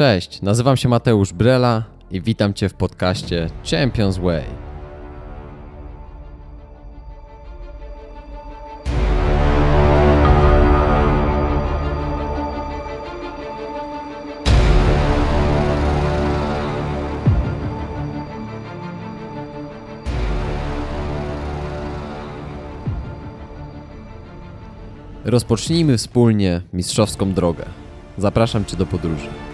Cześć, nazywam się Mateusz Brela i witam Cię w podcaście Champions Way. Rozpocznijmy wspólnie mistrzowską drogę. Zapraszam Cię do podróży.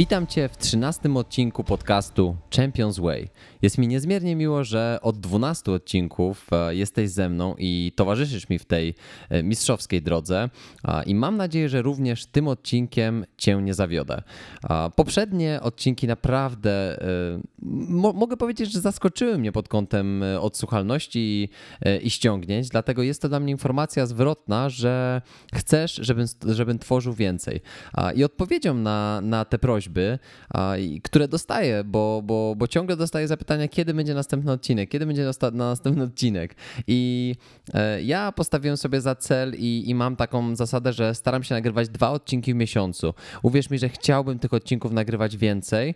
Witam Cię w 13 odcinku podcastu Champions Way. Jest mi niezmiernie miło, że od 12 odcinków e, jesteś ze mną i towarzyszysz mi w tej e, mistrzowskiej drodze i mam nadzieję, że również tym odcinkiem Cię nie zawiodę. Poprzednie odcinki naprawdę e, mogę powiedzieć, że zaskoczyły mnie pod kątem odsłuchalności i ściągnięć, dlatego jest to dla mnie informacja zwrotna, że chcesz, żebym, żebym tworzył więcej. I odpowiedzią na, na te prośby prośby, które dostaję, bo, bo, bo ciągle dostaję zapytania, kiedy będzie następny odcinek, kiedy będzie na następny odcinek. I e, ja postawiłem sobie za cel i, i mam taką zasadę, że staram się nagrywać dwa odcinki w miesiącu. Uwierz mi, że chciałbym tych odcinków nagrywać więcej,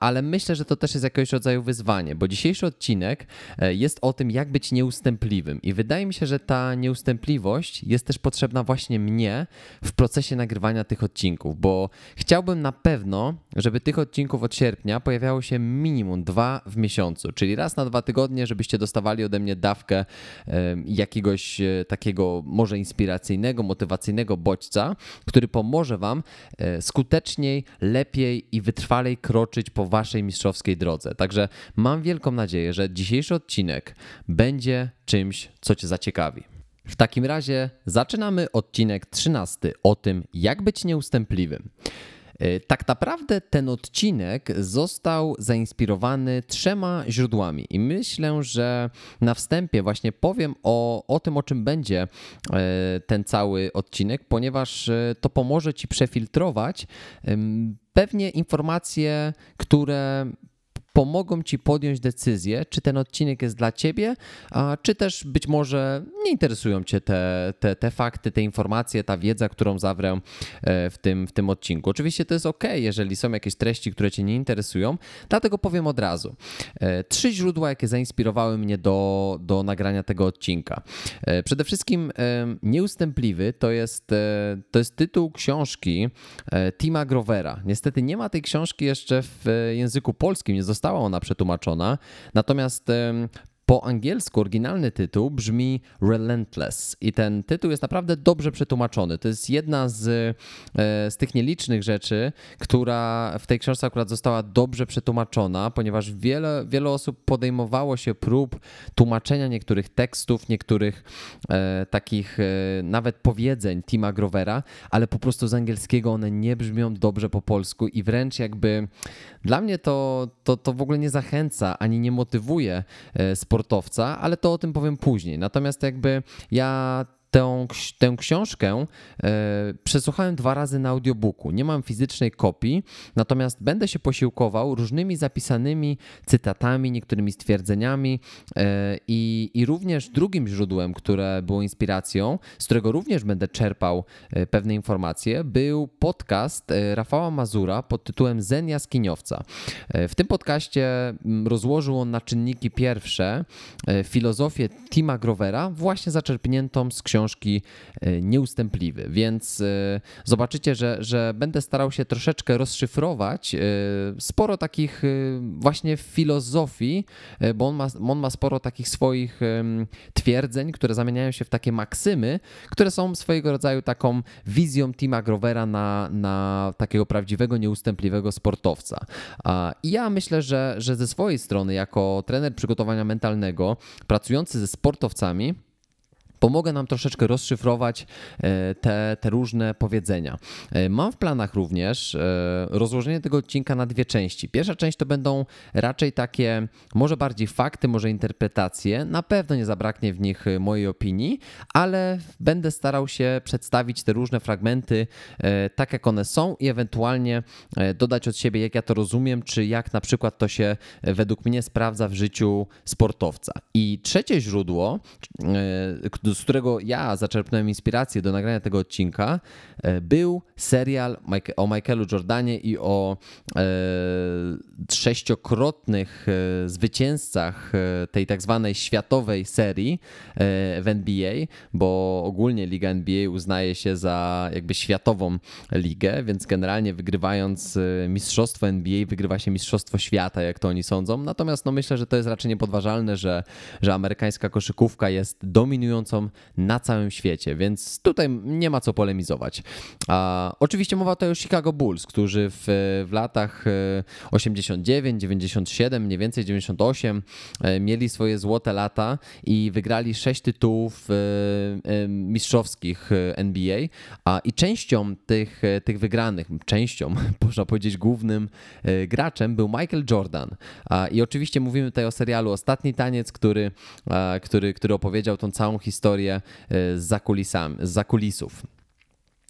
ale myślę, że to też jest jakiegoś rodzaju wyzwanie, bo dzisiejszy odcinek e, jest o tym, jak być nieustępliwym. I wydaje mi się, że ta nieustępliwość jest też potrzebna właśnie mnie w procesie nagrywania tych odcinków, bo chciałbym na pewno pewno, żeby tych odcinków od sierpnia pojawiało się minimum dwa w miesiącu, czyli raz na dwa tygodnie, żebyście dostawali ode mnie dawkę jakiegoś e, takiego może inspiracyjnego, motywacyjnego bodźca, który pomoże Wam e, skuteczniej, lepiej i wytrwalej kroczyć po Waszej mistrzowskiej drodze. Także mam wielką nadzieję, że dzisiejszy odcinek będzie czymś, co Cię zaciekawi. W takim razie zaczynamy odcinek 13 o tym, jak być nieustępliwym. E, tak naprawdę ten odcinek został zainspirowany trzema źródłami i myślę, że na wstępie właśnie powiem o, o tym, o czym będzie e, ten cały odcinek, ponieważ e, to pomoże Ci przefiltrować pewnie informacje, które pomogą ci podjąć decyzję, czy ten odcinek jest dla ciebie, a czy też być może nie interesują cię te, te, te fakty, te informacje, ta wiedza, którą zawrę e, w tym, w tym odcinku. Oczywiście to jest ok, jeżeli są jakieś treści, które cię nie interesują, dlatego powiem od razu. E, trzy źródła, jakie zainspirowały mnie do, do nagrania tego odcinka. E, przede wszystkim Nieustępliwy to jest, to jest tytuł książki Tima Grovera. Niestety nie ma tej książki jeszcze w języku polskim, nie została została ona przetłumaczona. Natomiast po angielsku oryginalny tytuł brzmi Relentless i ten tytuł jest naprawdę dobrze przetłumaczony. To jest jedna z, e, z tych nielicznych rzeczy, która w tej książce akurat została dobrze przetłumaczona, ponieważ wiele, wiele osób podejmowało się prób tłumaczenia niektórych tekstów, niektórych e, takich e, nawet powiedzeń Tima Grovera, ale po prostu z angielskiego one nie brzmią dobrze po polsku i wręcz jakby dla mnie to, to, to w ogóle nie zachęca ani nie motywuje e, sportowca, ale to o tym powiem później. Natomiast jakby ja tę, tę książkę e, przesłuchałem dwa razy na audiobooku. Nie mam fizycznej kopii, natomiast będę się posiłkował różnymi zapisanymi cytatami, niektórymi stwierdzeniami e, i, i również drugim źródłem, które było inspiracją, z którego również będę czerpał e, pewne informacje, był podcast Rafała Mazura pod tytułem Zen Jaskiniowca. W tym podcaście rozłożył on na czynniki pierwsze filozofię Tima Grovera, właśnie zaczerpniętą z książki książki e, nieustępliwy, więc e, zobaczycie, że, że będę starał się troszeczkę rozszyfrować e, sporo takich właśnie filozofii, bo on ma, on ma sporo takich swoich twierdzeń, które zamieniają się w takie maksymy, które są swojego rodzaju taką wizją Tima Grovera na, na takiego prawdziwego, nieustępliwego sportowca. I ja myślę, że, że ze swojej strony, jako trener przygotowania mentalnego, pracujący ze sportowcami, pomogę nam troszeczkę rozszyfrować e, te, te różne powiedzenia. E, mam w planach również e, rozłożenie tego odcinka na dwie części. Pierwsza część to będą raczej takie, może bardziej fakty, może interpretacje. Na pewno nie zabraknie w nich mojej opinii, ale będę starał się przedstawić te różne fragmenty tak, jak one są i ewentualnie dodać od siebie, jak ja to rozumiem, czy jak na przykład to się według mnie sprawdza w życiu sportowca. I trzecie źródło, z którego ja zaczerpnąłem inspirację do nagrania tego odcinka, e, był serial o Michaelu Jordanie i o e, sześciokrotnych e, zwycięzcach tej tak zwanej światowej serii w NBA, bo ogólnie Liga NBA uznaje się za jakby światową ligę, więc generalnie wygrywając mistrzostwo NBA wygrywa się mistrzostwo świata, jak to oni sądzą. Natomiast no myślę, że to jest raczej niepodważalne, że, że amerykańska koszykówka jest dominującą na całym świecie, więc tutaj nie ma co polemizować. A, oczywiście mowa tutaj o Chicago Bulls, którzy w, w latach 89, 97, mniej więcej 98 e, mieli swoje złote lata i wygrali sześć tytułów e, e, mistrzowskich NBA. A, I częścią tych, tych wygranych, częścią, można powiedzieć głównym graczem był Michael Jordan. A, I oczywiście mówimy tutaj o serialu Ostatni Taniec, który, który, który opowiedział tą całą historię E, z, zakulisami, z zakulisów.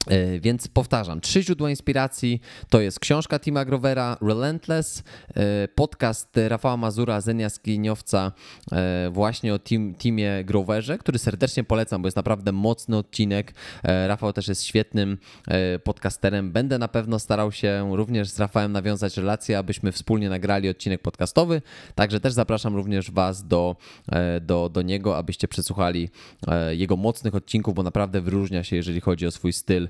E, więc powtarzam, trzy źródła inspiracji to jest książka Tima Grovera Relentless, e, podcast Rafała Mazura, Zenia Skiniowca e, właśnie o team, Timie Groverze, który serdecznie polecam, bo jest naprawdę mocny odcinek. Rafał też jest świetnym podcasterem. Będę na pewno starał się również z Rafałem nawiązać relacje, abyśmy wspólnie nagrali odcinek podcastowy. Także też zapraszam również Was do, do, do niego, abyście przesłuchali jego mocnych odcinków, bo naprawdę wyróżnia się, jeżeli chodzi o swój styl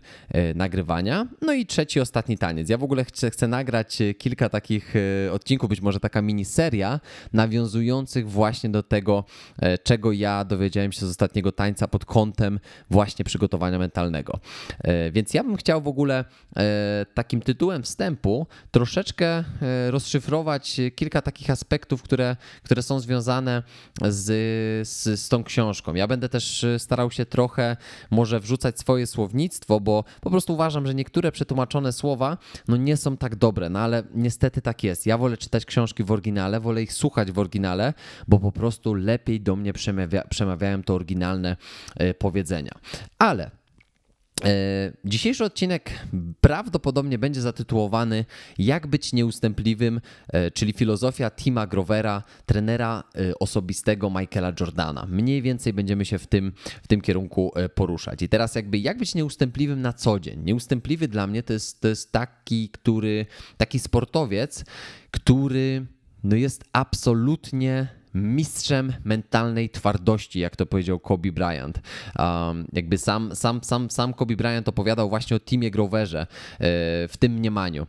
nagrywania. No i trzeci, ostatni taniec. Ja w ogóle chcę, chcę nagrać e, kilka takich e, odcinków, być może taka miniseria, nawiązujących właśnie do tego, czego ja dowiedziałem się z ostatniego tańca pod kątem właśnie przygotowania mentalnego. Więc ja bym chciał w ogóle takim tytułem wstępu troszeczkę rozszyfrować kilka takich aspektów, które, które są związane z, z, z tą książką. Ja będę też starał się trochę może wrzucać swoje słownictwo, bo po prostu uważam, że niektóre przetłumaczone słowa no nie są tak dobre, no ale niestety tak jest. Ja wolę czytać książki w oryginale, wolę ich słuchać w oryginale, bo po prostu lepiej do mnie przemawia, przemawiają te oryginalne e, powiedzenia. Ale dzisiejszy odcinek prawdopodobnie będzie zatytułowany Jak być nieustępliwym, e, czyli filozofia Tima Grovera, trenera e, osobistego Michaela Jordana. Mniej więcej będziemy się w tym, w tym kierunku poruszać. I teraz jakby jak być nieustępliwym na co dzień? Nieustępliwy dla mnie to jest, to jest taki, który, taki sportowiec, który no jest absolutnie mistrzem mentalnej twardości, jak to powiedział Kobe Bryant. Um, jakby sam, sam, sam, sam Kobe Bryant opowiadał właśnie o Timie Groverze e, w tym mniemaniu.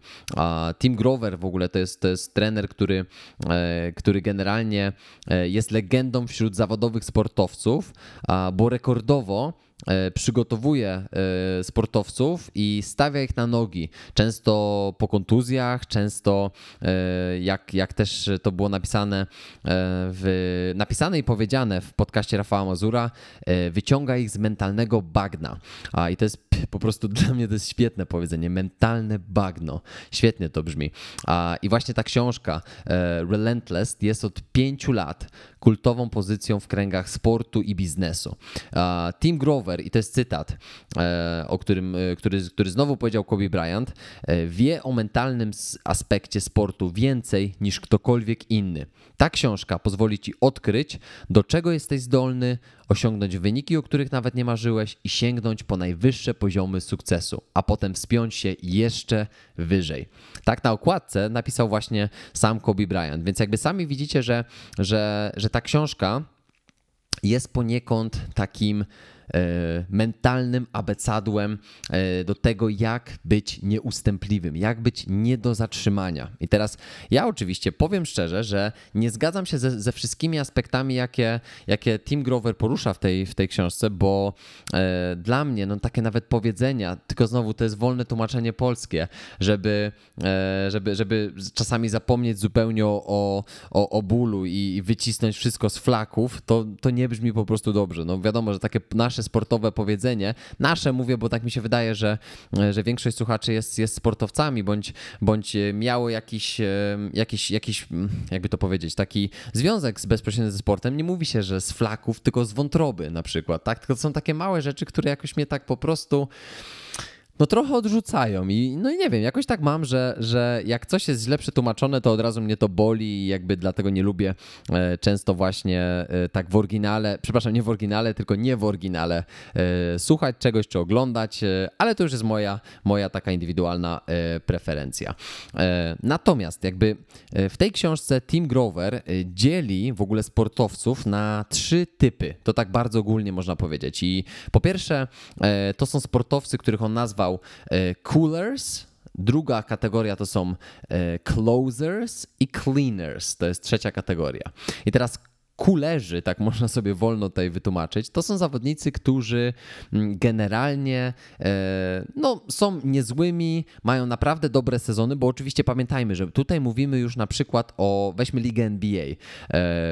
Tim Grover w ogóle to jest, to jest trener, który, e, który generalnie e, jest legendą wśród zawodowych sportowców, bo rekordowo przygotowuje e, sportowców i stawia ich na nogi. Często po kontuzjach, często e, jak, jak też to było napisane, w, napisane i powiedziane w podcaście Rafała Mazura, wyciąga ich z mentalnego bagna. A i to jest po prostu dla mnie to jest świetne powiedzenie, mentalne bagno. Świetnie to brzmi. A, I właśnie ta książka Relentless jest od pięciu lat kultową pozycją w kręgach sportu i biznesu. Tim Grover, i to jest cytat, e, o którym, e, który, który znowu powiedział Kobe Bryant, e, wie o mentalnym aspekcie sportu więcej niż ktokolwiek inny. Ta książka pozwoli ci odkryć, do czego jesteś zdolny, osiągnąć wyniki, o których nawet nie marzyłeś i sięgnąć po najwyższe poziomy sukcesu, a potem wspiąć się jeszcze wyżej. Tak na okładce napisał właśnie sam Kobe Bryant, więc jakby sami widzicie, że, że, że ta książka jest poniekąd takim mentalnym abecadłem do tego, jak być nieustępliwym, jak być nie do zatrzymania. I teraz ja oczywiście powiem szczerze, że nie zgadzam się ze, ze wszystkimi aspektami, jakie, jakie Tim Grover porusza w tej, w tej książce, bo e, dla mnie no, takie nawet powiedzenia, tylko znowu to jest wolne tłumaczenie polskie, żeby, e, żeby, żeby czasami zapomnieć zupełnie o, o, o bólu i, i wycisnąć wszystko z flaków, to, to nie brzmi po prostu dobrze. No wiadomo, że takie nasze sportowe powiedzenie, nasze mówię, bo tak mi się wydaje, że, że większość słuchaczy jest, jest sportowcami, bądź, bądź miało jakiś, jakiś, jakiś, jakby to powiedzieć, taki związek z bezpośrednio ze sportem. Nie mówi się, że z flaków, tylko z wątroby na przykład, tak? To są takie małe rzeczy, które jakoś mnie tak po prostu no trochę odrzucają i no i nie wiem, jakoś tak mam, że, że jak coś jest źle przetłumaczone, to od razu mnie to boli i jakby dlatego nie lubię e, często właśnie e, tak w oryginale, przepraszam, nie w oryginale, tylko nie w oryginale e, słuchać czegoś czy oglądać, ale to już jest moja, moja taka indywidualna preferencja. Natomiast jakby w tej książce Tim Grover dzieli w ogóle sportowców na trzy typy. To tak bardzo ogólnie można powiedzieć. I po pierwsze to są sportowcy, których on nazwał e, coolers. Druga kategoria to są e, closers i cleaners. To jest trzecia kategoria. I teraz kulerzy, tak można sobie wolno tutaj wytłumaczyć, to są zawodnicy, którzy mm, generalnie e, no, są niezłymi, mają naprawdę dobre sezony, bo oczywiście pamiętajmy, że tutaj mówimy już na przykład o, weźmy ligę NBA e,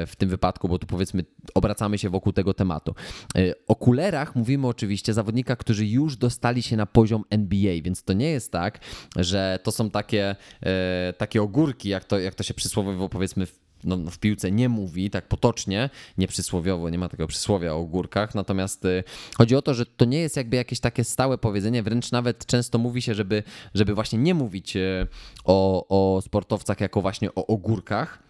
w tym wypadku, bo tu powiedzmy obracamy się wokół tego tematu. E, o kulerach mówimy oczywiście zawodnika, którzy już dostali się na poziom NBA, więc to nie jest tak, że to są takie, takie ogórki, jak to, jak to się przysłowiowo powiedzmy w no, w piłce nie mówi, tak potocznie, nie przysłowiowo, nie ma tego przysłowia o górkach, natomiast y, chodzi o to, że to nie jest jakby jakieś takie stałe powiedzenie, wręcz nawet często mówi się, żeby, żeby właśnie nie mówić y, o, o sportowcach jako właśnie o ogórkach,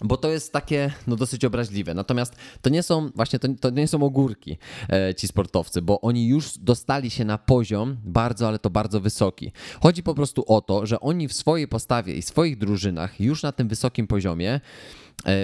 bo to jest takie no, dosyć obraźliwe. Natomiast to nie są właśnie to, to nie są ogórki e, ci sportowcy, bo oni już dostali się na poziom bardzo, ale to bardzo wysoki. Chodzi po prostu o to, że oni w swojej postawie i swoich drużynach już na tym wysokim poziomie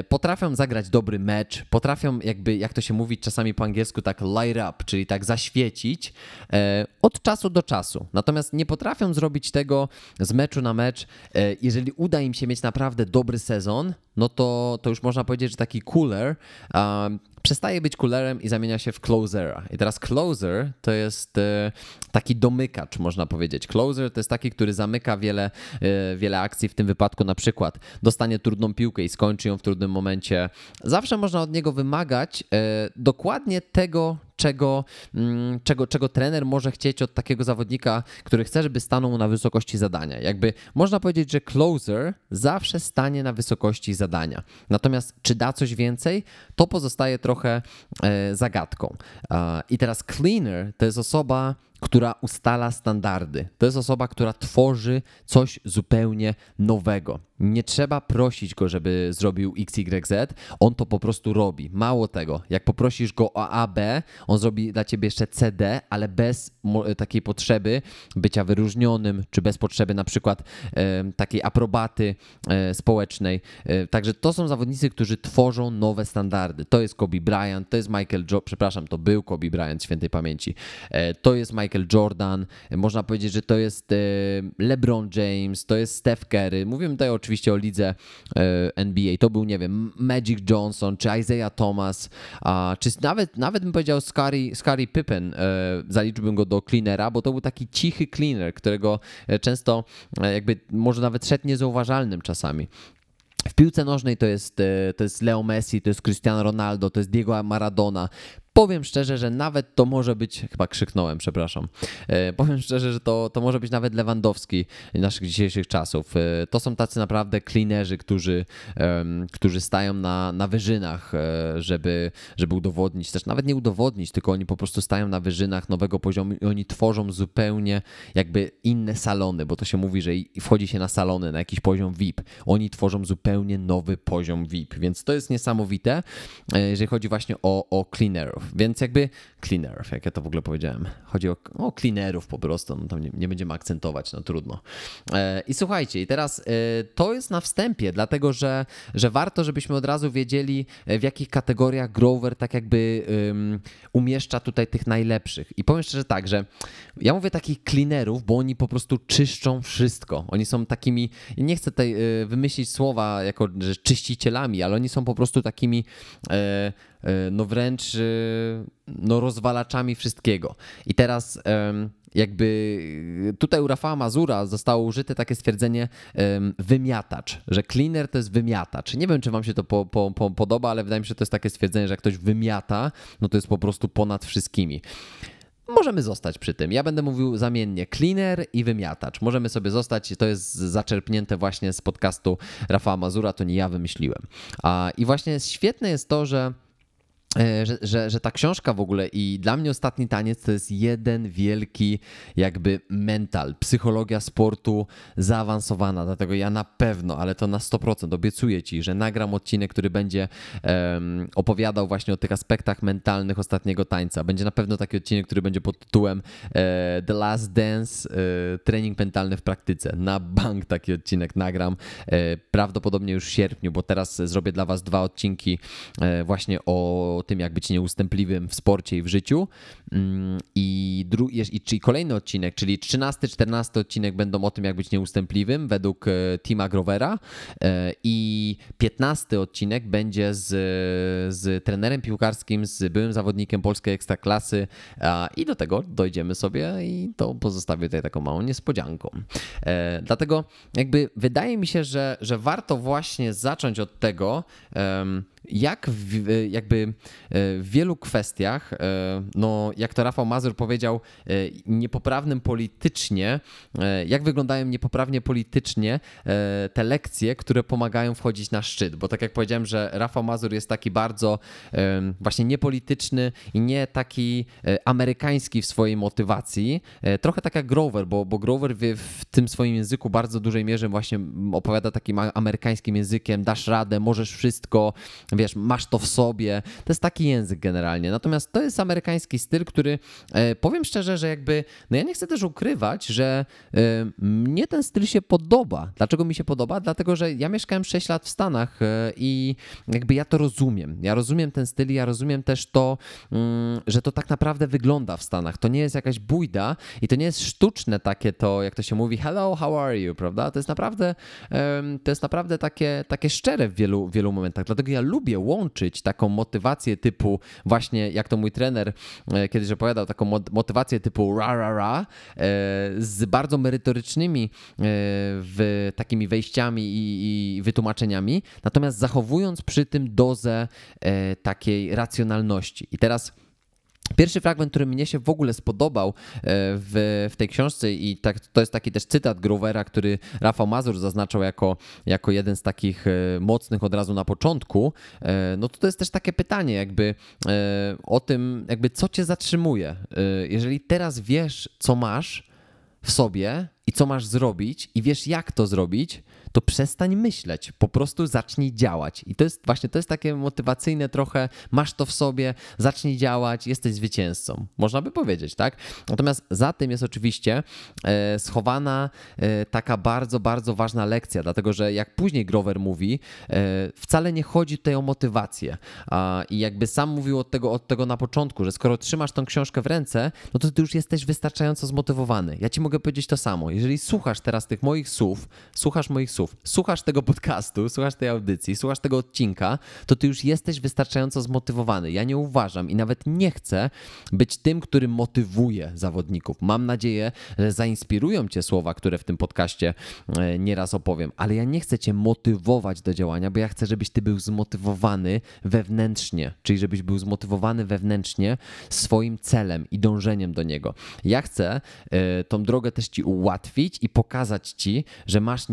potrafią zagrać dobry mecz, potrafią jakby, jak to się mówi czasami po angielsku, tak light up, czyli tak zaświecić e, od czasu do czasu. Natomiast nie potrafią zrobić tego z meczu na mecz. E, jeżeli uda im się mieć naprawdę dobry sezon, no to, to już można powiedzieć, że taki cooler przestaje być coolerem i zamienia się w closera. I teraz closer to jest e, taki domykacz, można powiedzieć. Closer to jest taki, który zamyka wiele, e, wiele akcji, w tym wypadku na przykład dostanie trudną piłkę i skończy ją w trudnym momencie. Zawsze można od niego wymagać e, dokładnie tego, czego, mm, czego, czego trener może chcieć od takiego zawodnika, który chce, żeby stanął na wysokości zadania. Jakby można powiedzieć, że closer zawsze stanie na wysokości zadania. Natomiast czy da coś więcej, to pozostaje trochę e, zagadką. I teraz cleaner to jest osoba, która ustala standardy. To jest osoba, która tworzy coś zupełnie nowego. Nie trzeba prosić go, żeby zrobił XYZ, on to po prostu robi. Mało tego, jak poprosisz go o AB, on zrobi dla ciebie jeszcze CD, ale bez takiej potrzeby bycia wyróżnionym, czy bez potrzeby na przykład e, takiej aprobaty e, społecznej. E, także to są zawodnicy, którzy tworzą nowe standardy. To jest Kobe Bryant, to jest Michael Joe, przepraszam, to był Kobe Bryant świętej pamięci. E, to jest Michael Jordan, można powiedzieć, że to jest e, LeBron James, to jest Steph Curry. Mówimy tutaj oczywiście o lidze e, NBA. To był, nie wiem, Magic Johnson, czy Isaiah Thomas, czy nawet, nawet bym powiedział Scary, Scary Pippen. Zaliczyłbym go do cleanera, bo to był taki cichy cleaner, którego często jakby może nawet szedł niezauważalnym czasami. W piłce nożnej to jest, to jest Leo Messi, to jest Cristiano Ronaldo, to jest Diego Maradona. Powiem szczerze, że nawet to może być, chyba krzyknąłem, przepraszam. E, powiem szczerze, że to, to może być nawet Lewandowski naszych dzisiejszych czasów. E, to są tacy naprawdę cleanerzy, którzy, którzy stają na, na wyżynach, e, żeby, żeby udowodnić, też nawet nie udowodnić, tylko oni po prostu stają na wyżynach nowego poziomu i oni tworzą zupełnie jakby inne salony, bo to się mówi, że wchodzi się na salony, na jakiś poziom VIP. Oni tworzą zupełnie nowy poziom VIP, więc to jest niesamowite, jeżeli chodzi właśnie o, o cleanerów. Cleanerów, więc jakby cleanerów, jak ja to w ogóle powiedziałem. Chodzi o, o cleanerów po prostu, no tam nie, nie będziemy akcentować, no trudno. E, I słuchajcie, i teraz e, to jest na wstępie, dlatego że, że warto, żebyśmy od razu wiedzieli, w jakich kategoriach Grover tak jakby um, umieszcza tutaj tych najlepszych. I powiem szczerze tak, że ja mówię takich cleanerów, bo oni po prostu czyszczą wszystko. Oni są takimi, nie chcę tutaj e, wymyślić słowa jako że czyścicielami, ale oni są po prostu takimi e, e, no wręcz no rozwalaczami wszystkiego. I teraz jakby tutaj u Rafała Mazura zostało użyte takie stwierdzenie wymiatacz, że cleaner to jest wymiatacz. Nie wiem, czy wam się to po, po, po podoba, ale wydaje mi się, że to jest takie stwierdzenie, że jak ktoś wymiata, no to jest po prostu ponad wszystkimi. Możemy zostać przy tym. Ja będę mówił zamiennie cleaner i wymiatacz. Możemy sobie zostać, to jest zaczerpnięte właśnie z podcastu Rafała Mazura, to nie ja wymyśliłem. I właśnie świetne jest to, że E, że, że, że ta książka w ogóle i dla mnie ostatni taniec to jest jeden wielki jakby mental, psychologia sportu zaawansowana, dlatego ja na pewno, ale to na 100% obiecuję Ci, że nagram odcinek, który będzie um, opowiadał właśnie o tych aspektach mentalnych ostatniego tańca. Będzie na pewno taki odcinek, który będzie pod tytułem e, The Last Dance, e, trening mentalny w praktyce. Na bank taki odcinek nagram, e, prawdopodobnie już w sierpniu, bo teraz zrobię dla Was dwa odcinki e, właśnie o tym, jak być nieustępliwym w sporcie i w życiu. Mm, I, dru- i czyli kolejny odcinek, czyli 13-14 odcinek będą o tym, jak być nieustępliwym według e, Tima Grovera. E, I 15 odcinek będzie z, z trenerem piłkarskim, z byłym zawodnikiem polskiej ekstraklasy. I do tego dojdziemy sobie i to pozostawię tutaj taką małą niespodzianką. E, dlatego jakby wydaje mi się, że, że warto właśnie zacząć od tego, jak w, jakby e, w wielu kwestiach, e, no jak to Rafał Mazur powiedział, e, niepoprawnym politycznie, jak wyglądają niepoprawnie politycznie te lekcje, które pomagają wchodzić na szczyt, bo tak jak powiedziałem, że Rafał Mazur jest taki bardzo właśnie niepolityczny i nie taki amerykański w swojej motywacji, trochę tak jak Grover, bo, bo Grover w tym swoim języku bardzo dużej mierze właśnie opowiada takim amerykańskim językiem, dasz radę, możesz wszystko, wiesz, masz to w sobie. To jest taki język generalnie. Natomiast to jest amerykański styl, który e, powiem szczerze, że jakby, no ja nie chcę też ukrywać, że e, mnie ten styl się podoba. Dlaczego mi się podoba? Dlatego, że ja mieszkałem 6 lat w Stanach e, i jakby ja to rozumiem. Ja rozumiem ten styl i ja rozumiem też to, mm, że to tak naprawdę wygląda w Stanach. To nie jest jakaś bójda i to nie jest sztuczne takie to, jak to się mówi, hello, how are you, prawda? To jest naprawdę, to jest naprawdę takie, takie szczere w wielu, wielu momentach. Dlatego ja lubię lubię łączyć taką motywację typu właśnie, jak to mój trener e, kiedyś opowiadał, taką motywację typu ra, ra, ra e, z bardzo merytorycznymi e, w takimi wejściami i, i wytłumaczeniami, natomiast zachowując przy tym dozę takiej racjonalności. I teraz Pierwszy fragment, który mnie się w ogóle spodobał e, w, w tej książce i tak, to jest taki też cytat Grovera, który Rafał Mazur zaznaczał jako, jako jeden z takich e, mocnych od razu na początku, e, no to to jest też takie pytanie jakby o tym, jakby co cię zatrzymuje. Jeżeli teraz wiesz, co masz w sobie i co masz zrobić i wiesz, jak to zrobić, to przestań myśleć, po prostu zacznij działać. I to jest właśnie, to jest takie motywacyjne trochę, masz to w sobie, zacznij działać, jesteś zwycięzcą. Można by powiedzieć, tak? Natomiast za tym jest oczywiście e, schowana e, taka bardzo, bardzo ważna lekcja, dlatego że jak później Grover mówi, e, wcale nie chodzi tutaj o motywację. I jakby sam mówił od tego, od tego na początku, że skoro trzymasz tą książkę w ręce, no to ty już jesteś wystarczająco zmotywowany. Ja ci mogę powiedzieć to samo. Jeżeli słuchasz teraz tych moich słów, słuchasz moich słów, słuchasz tego podcastu, słuchasz tej audycji, słuchasz tego odcinka, to ty już jesteś wystarczająco zmotywowany. Ja nie uważam i nawet nie chcę być tym, który motywuje zawodników. Mam nadzieję, że zainspirują cię słowa, które w tym podcaście e, nieraz opowiem, ale ja nie chcę cię motywować do działania, bo ja chcę, żebyś ty był zmotywowany wewnętrznie, czyli żebyś był zmotywowany wewnętrznie swoim celem i dążeniem do niego. Ja chcę e, tą drogę też ci ułatwić i pokazać ci, że masz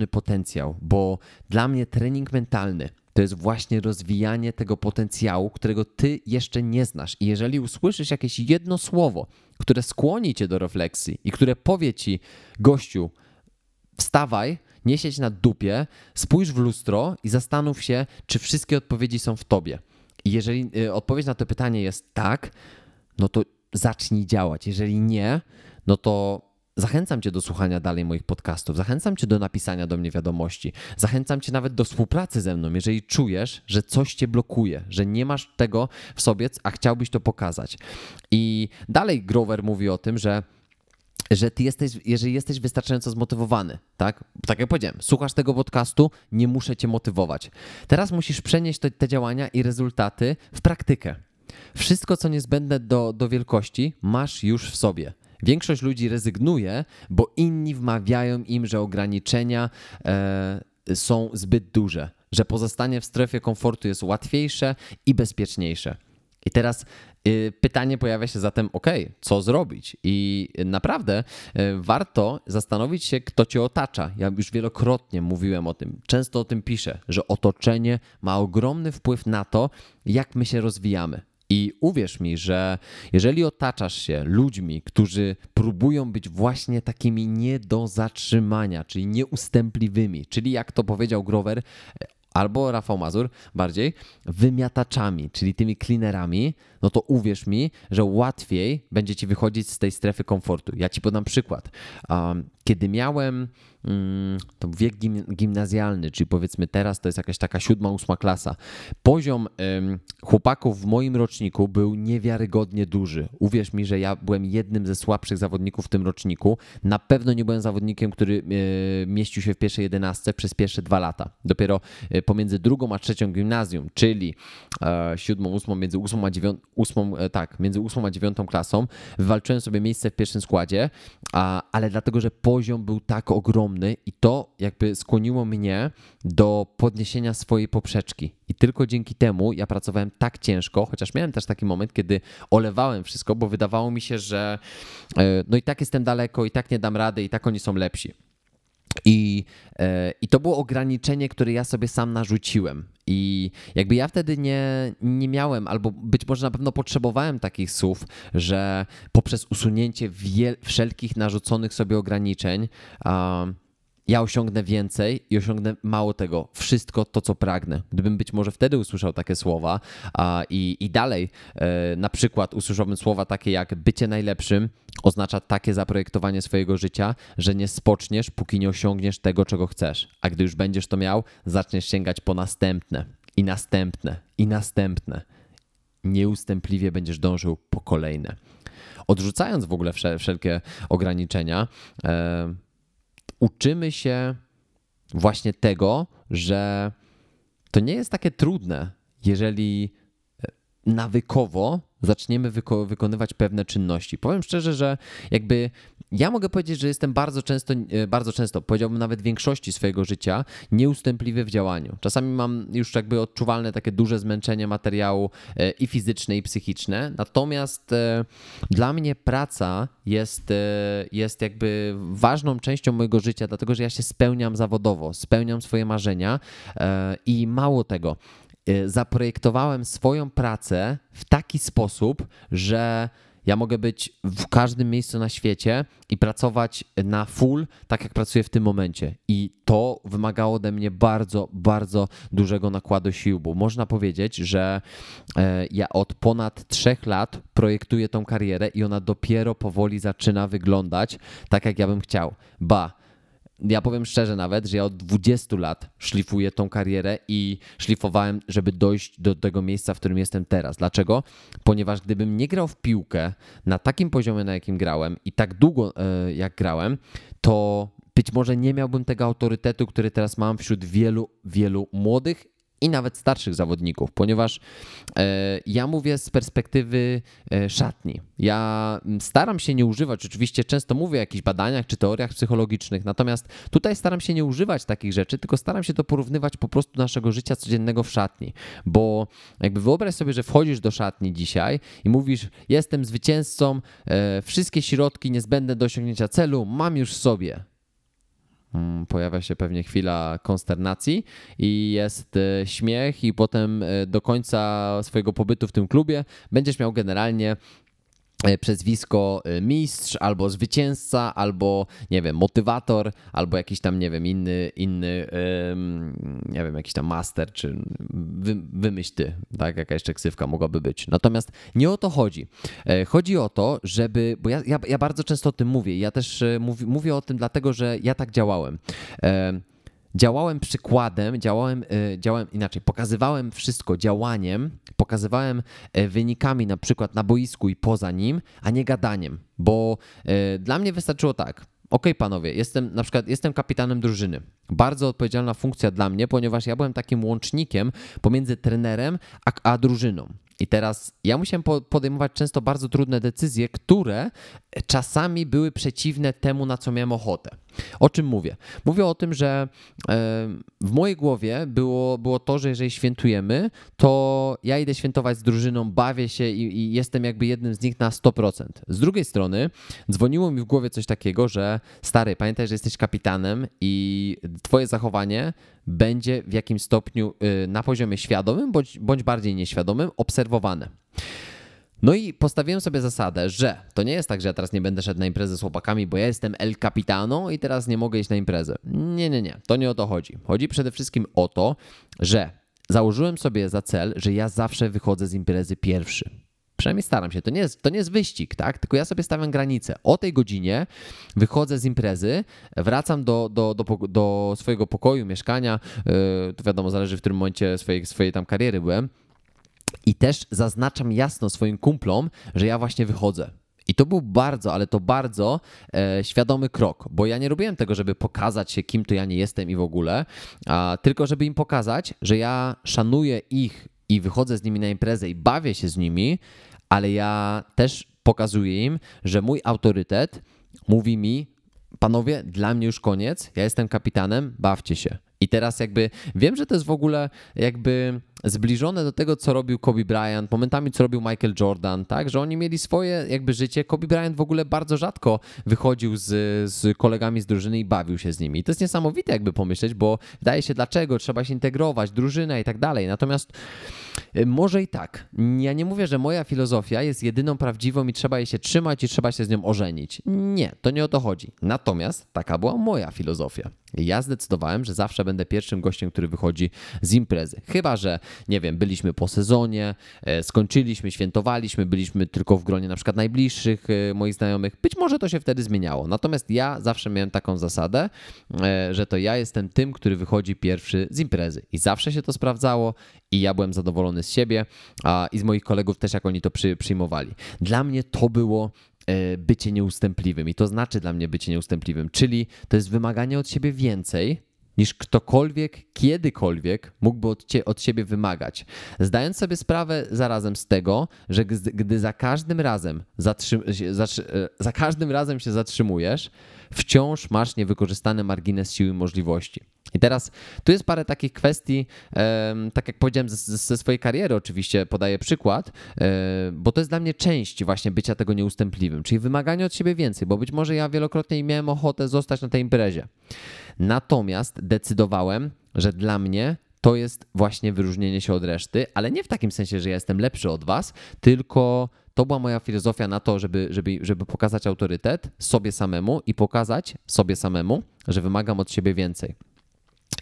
nieograniczony potencjał, bo dla mnie trening mentalny to jest właśnie rozwijanie tego potencjału, którego ty jeszcze nie znasz. I jeżeli usłyszysz jakieś jedno słowo, które skłoni cię do refleksji i które powie ci, gościu, wstawaj, nie siedź na dupie, spójrz w lustro i zastanów się, czy wszystkie odpowiedzi są w tobie. jeżeli y, odpowiedź na to pytanie jest tak, no to zacznij działać. Jeżeli nie, no to Zachęcam Cię do słuchania dalej moich podcastów, zachęcam Cię do napisania do mnie wiadomości, zachęcam Cię nawet do współpracy ze mną, jeżeli czujesz, że coś Cię blokuje, że nie masz tego w sobie, a chciałbyś to pokazać. I dalej Grover mówi o tym, że że ty jesteś, jeżeli jesteś wystarczająco zmotywowany, tak? Tak jak powiedziałem, słuchasz tego podcastu, nie muszę cię motywować. Teraz musisz przenieść te, te działania i rezultaty w praktykę. Wszystko, co niezbędne do, do wielkości, masz już w sobie. Większość ludzi rezygnuje, bo inni wmawiają im, że ograniczenia e, są zbyt duże, że pozostanie w strefie komfortu jest łatwiejsze i bezpieczniejsze. I teraz y, pytanie pojawia się zatem, ok, co zrobić? I naprawdę y, warto zastanowić się, kto cię otacza. Ja już wielokrotnie mówiłem o tym, często o tym piszę, że otoczenie ma ogromny wpływ na to, jak my się rozwijamy. I uwierz mi, że jeżeli otaczasz się ludźmi, którzy próbują być właśnie takimi nie do zatrzymania, czyli nieustępliwymi, czyli jak to powiedział Grover, albo Rafał Mazur bardziej, wymiataczami, czyli tymi cleanerami, no to uwierz mi, że łatwiej będzie ci wychodzić z tej strefy komfortu. Ja ci podam przykład. Kiedy miałem Mm, to wiek gimnazjalny, czyli powiedzmy teraz to jest jakaś taka siódma, ósma klasa. Poziom chłopaków w moim roczniku był niewiarygodnie duży. Uwierz mi, że ja byłem jednym ze słabszych zawodników w tym roczniku. Na pewno nie byłem zawodnikiem, który e, mieścił się w pierwszej jedenastce przez pierwsze dwa lata. Dopiero e, pomiędzy drugą a trzecią gimnazjum, czyli e, siódmą, ósmą, między ósmą a dziewiątą, ósmą, tak, między ósmą a dziewiątą klasą wywalczyłem sobie miejsce w pierwszym składzie, ale dlatego, że poziom był tak ogromny, ogromny i to jakby skłoniło mnie do podniesienia swojej poprzeczki. I tylko dzięki temu ja pracowałem tak ciężko, chociaż miałem też taki moment, kiedy olewałem wszystko, bo wydawało mi się, że e, no i tak jestem daleko, i tak nie dam rady, i tak oni są lepsi. I, e, I to było ograniczenie, które ja sobie sam narzuciłem. I jakby ja wtedy nie, nie miałem, albo być może na pewno potrzebowałem takich słów, że poprzez usunięcie wszelkich narzuconych sobie ograniczeń, ja osiągnę więcej i osiągnę mało tego, wszystko to, co pragnę. Gdybym być może wtedy usłyszał takie słowa a, i, i dalej e, na przykład usłyszałbym słowa takie jak bycie najlepszym oznacza takie zaprojektowanie swojego życia, że nie spoczniesz, póki nie osiągniesz tego, czego chcesz. A gdy już będziesz to miał, zaczniesz sięgać po następne i następne i następne. Nieustępliwie będziesz dążył po kolejne. Odrzucając w ogóle wszelkie ograniczenia, e, uczymy się właśnie tego, że to nie jest takie trudne, jeżeli e, nawykowo zaczniemy wyko wykonywać pewne czynności. Powiem szczerze, że jakby ja mogę powiedzieć, że jestem bardzo często, e, bardzo często, powiedziałbym nawet w większości swojego życia, nieustępliwy w działaniu. Czasami mam już jakby odczuwalne takie duże zmęczenie materiału e, i fizyczne, i psychiczne. Natomiast e, dla mnie praca jest, jest jakby ważną częścią mojego życia, dlatego że ja się spełniam zawodowo, spełniam swoje marzenia i mało tego. Y, zaprojektowałem swoją pracę w taki sposób, że ja mogę być w każdym miejscu na świecie i pracować na full, tak jak pracuję w tym momencie. I to wymagało ode mnie bardzo, bardzo dużego nakładu sił, bo można powiedzieć, że e, ja od ponad trzech lat projektuję tą karierę i ona dopiero powoli zaczyna wyglądać tak, jak ja bym chciał. Ba, ja powiem szczerze nawet, że ja od 20 lat szlifuję tą karierę i szlifowałem, żeby dojść do tego miejsca, w którym jestem teraz. Dlaczego? Ponieważ gdybym nie grał w piłkę na takim poziomie, na jakim grałem i tak długo e, jak grałem, to być może nie miałbym tego autorytetu, który teraz mam wśród wielu, wielu młodych i nawet starszych zawodników, ponieważ e, ja mówię z perspektywy e, szatni. Ja staram się nie używać, oczywiście często mówię o jakichś badaniach czy teoriach psychologicznych, natomiast tutaj staram się nie używać takich rzeczy, tylko staram się to porównywać po prostu naszego życia codziennego w szatni, bo jakby wyobraź sobie, że wchodzisz do szatni dzisiaj i mówisz, jestem zwycięzcą, e, wszystkie środki niezbędne do osiągnięcia celu mam już w sobie. Mm, pojawia się pewnie chwila konsternacji i jest e, śmiech, i potem e, do końca swojego pobytu w tym klubie będziesz miał generalnie przezwisko e, mistrz, albo zwycięzca, albo nie wiem, motywator, albo jakiś tam, nie wiem, inny, inny nie wiem, jakiś tam master, czy wy, wymyśl ty, tak, jaka jeszcze ksywka mogłaby być. Natomiast nie o to chodzi. E, chodzi o to, żeby, bo ja, ja, ja bardzo często o tym mówię, ja też mówię, mówię o tym dlatego, że ja tak działałem działałem przykładem, działałem, e, działałem inaczej, pokazywałem wszystko działaniem, pokazywałem e, wynikami na przykład na boisku i poza nim, a nie gadaniem, bo e, dla mnie wystarczyło tak. OK, panowie, jestem na przykład jestem kapitanem drużyny. Bardzo odpowiedzialna funkcja dla mnie, ponieważ ja byłem takim łącznikiem pomiędzy trenerem a, a drużyną. I teraz ja musiałem podejmować często bardzo trudne decyzje, które czasami były przeciwne temu, na co miałem ochotę. O czym mówię? Mówię o tym, że w mojej głowie było, było to, że jeżeli świętujemy, to ja idę świętować z drużyną, bawię się i, i jestem jakby jednym z nich na 100%. Z drugiej strony dzwoniło mi w głowie coś takiego, że stary, pamiętaj, że jesteś kapitanem i twoje zachowanie będzie w jakimś stopniu y, na poziomie świadomym bądź, bądź bardziej nieświadomym obserwowane. No i postawiłem sobie zasadę, że to nie jest tak, że ja teraz nie będę szedł na imprezę z chłopakami, bo ja jestem El Capitano i teraz nie mogę iść na imprezę. Nie, nie, nie. To nie o to chodzi. Chodzi przede wszystkim o to, że założyłem sobie za cel, że ja zawsze wychodzę z imprezy pierwszy. Przynajmniej staram się. To nie, jest, to nie jest wyścig, tak? Tylko ja sobie stawiam granicę. O tej godzinie wychodzę z imprezy, wracam do, do, do, do swojego pokoju, mieszkania. Yy, to wiadomo, zależy w którym momencie swojej, swojej tam kariery byłem. I też zaznaczam jasno swoim kumplom, że ja właśnie wychodzę. I to był bardzo, ale to bardzo e, świadomy krok, bo ja nie robiłem tego, żeby pokazać się, kim to ja nie jestem i w ogóle, a, tylko żeby im pokazać, że ja szanuję ich i wychodzę z nimi na imprezę i bawię się z nimi, ale ja też pokazuję im, że mój autorytet mówi mi, panowie, dla mnie już koniec, ja jestem kapitanem, bawcie się. I teraz jakby wiem, że to jest w ogóle jakby zbliżone do tego, co robił Kobe Bryant, momentami co robił Michael Jordan, tak, że oni mieli swoje jakby życie. Kobe Bryant w ogóle bardzo rzadko wychodził z, z kolegami z drużyny i bawił się z nimi. I to jest niesamowite jakby pomyśleć, bo wydaje się dlaczego, trzeba się integrować, drużyna i tak dalej. Natomiast y, może i tak. Ja nie mówię, że moja filozofia jest jedyną prawdziwą i trzeba jej się trzymać i trzeba się z nią ożenić. Nie, to nie o to chodzi. Natomiast taka była moja filozofia. Ja zdecydowałem, że zawsze będę pierwszym gościem, który wychodzi z imprezy. Chyba, że nie wiem, byliśmy po sezonie, e, skończyliśmy, świętowaliśmy, byliśmy tylko w gronie na przykład najbliższych e, moich znajomych. Być może to się wtedy zmieniało. Natomiast ja zawsze miałem taką zasadę, e, że to ja jestem tym, który wychodzi pierwszy z imprezy. I zawsze się to sprawdzało i ja byłem zadowolony z siebie a, i z moich kolegów też, jak oni to przy, przyjmowali. Dla mnie to było bycie nieustępliwym i to znaczy dla mnie bycie nieustępliwym, czyli to jest wymaganie od siebie więcej, niż ktokolwiek, kiedykolwiek mógłby od, cie, od siebie wymagać. Zdając sobie sprawę zarazem z tego, że gdy, za każdym razem zatrzym, e, za każdym razem się zatrzymujesz, wciąż masz niewykorzystany margines siły możliwości. I teraz tu jest parę takich kwestii, tak jak powiedziałem ze, swojej kariery, oczywiście podaję przykład, e, bo to jest dla mnie część właśnie bycia tego nieustępliwym, czyli wymaganie od siebie więcej, bo być może ja wielokrotnie miałem ochotę zostać na tej imprezie. Natomiast decydowałem, że dla mnie to jest właśnie wyróżnienie się od reszty, ale nie w takim sensie, że ja jestem lepszy od was, tylko to była moja filozofia na to, żeby, żeby, żeby pokazać autorytet sobie samemu i pokazać sobie samemu, że wymagam od siebie więcej.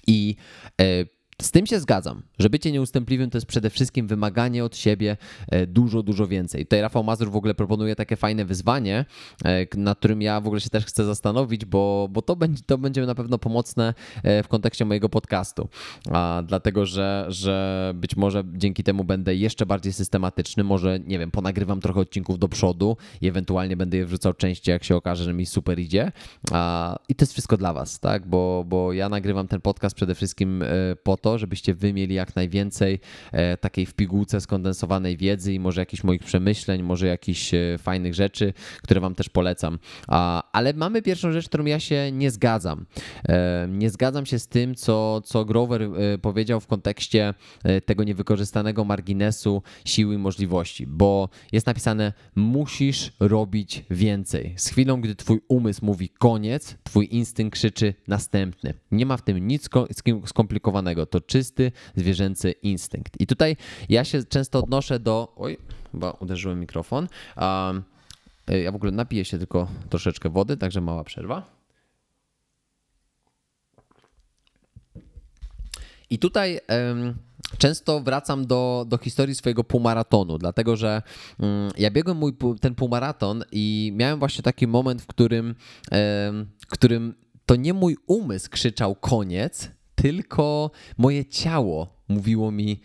I e, z tym się zgadzam, że bycie nieustępliwym to jest przede wszystkim wymaganie od siebie e, dużo, dużo więcej. Tutaj Rafał Mazur w ogóle proponuje takie fajne wyzwanie, e, nad którym ja w ogóle się też chcę zastanowić, bo, bo to, będzie, to będzie na pewno pomocne e, w kontekście mojego podcastu. A, dlatego, że, że być może dzięki temu będę jeszcze bardziej systematyczny, może, nie wiem, ponagrywam trochę odcinków do przodu i ewentualnie będę je wrzucał częściej, jak się okaże, że mi super idzie. A, I to jest wszystko dla Was, tak? Bo, bo ja nagrywam ten podcast przede wszystkim po to, to, żebyście wy mieli jak najwięcej e, takiej w pigułce skondensowanej wiedzy i może jakichś moich przemyśleń, może jakichś e, fajnych rzeczy, które wam też polecam. Ale mamy pierwszą rzecz, którą ja się nie zgadzam. E, nie zgadzam się z tym, co, co Grover powiedział w kontekście tego niewykorzystanego marginesu siły i możliwości, bo jest napisane musisz robić więcej. Z chwilą, gdy twój umysł mówi koniec, twój instynkt krzyczy następny. Nie ma w tym nic skomplikowanego. To czysty zwierzęcy instynkt. I tutaj ja się często odnoszę do. Oj, chyba uderzyłem mikrofon. Um, Ja w ogóle napiję się tylko troszeczkę wody, także mała przerwa. I tutaj um, często wracam do, do historii swojego półmaratonu, dlatego że um, ja biegłem mój, ten półmaraton i miałem właśnie taki moment, w którym, w którym to nie mój umysł krzyczał koniec, tylko moje ciało mówiło mi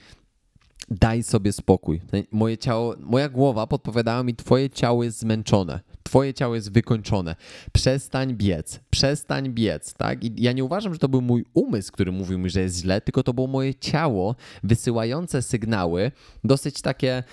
daj sobie spokój. Moje ciało, moja głowa podpowiadała mi twoje ciało jest zmęczone twoje ciało jest wykończone. Przestań biec, przestań biec, tak? I ja nie uważam, że to był mój umysł, który mówił mi, że jest źle, tylko to było moje ciało wysyłające sygnały, dosyć takie,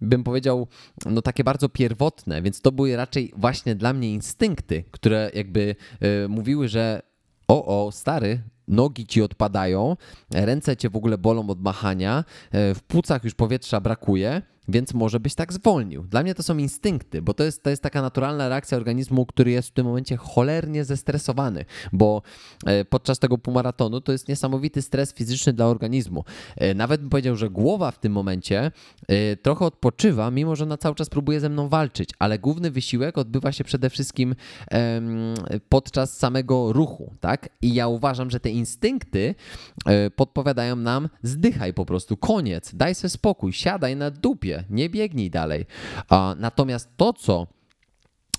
bym powiedział, no takie bardzo pierwotne, więc to były raczej właśnie dla mnie instynkty, które jakby y, mówiły, że o, o, stary, nogi ci odpadają, ręce cię w ogóle bolą od machania, e, w płucach już powietrza brakuje, więc może byś tak zwolnił. Dla mnie to są instynkty, bo to jest, to jest taka naturalna reakcja organizmu, który jest w tym momencie cholernie zestresowany, bo e, podczas tego półmaratonu to jest niesamowity stres fizyczny dla organizmu. E, nawet bym powiedział, że głowa w tym momencie trochę odpoczywa, mimo że ona cały czas próbuje ze mną walczyć, ale główny wysiłek odbywa się przede wszystkim podczas samego ruchu, tak? I ja uważam, że te instynkty e, podpowiadają nam zdychaj po prostu, koniec, daj sobie spokój, siadaj na dupie, nie biegnij dalej. Natomiast to, co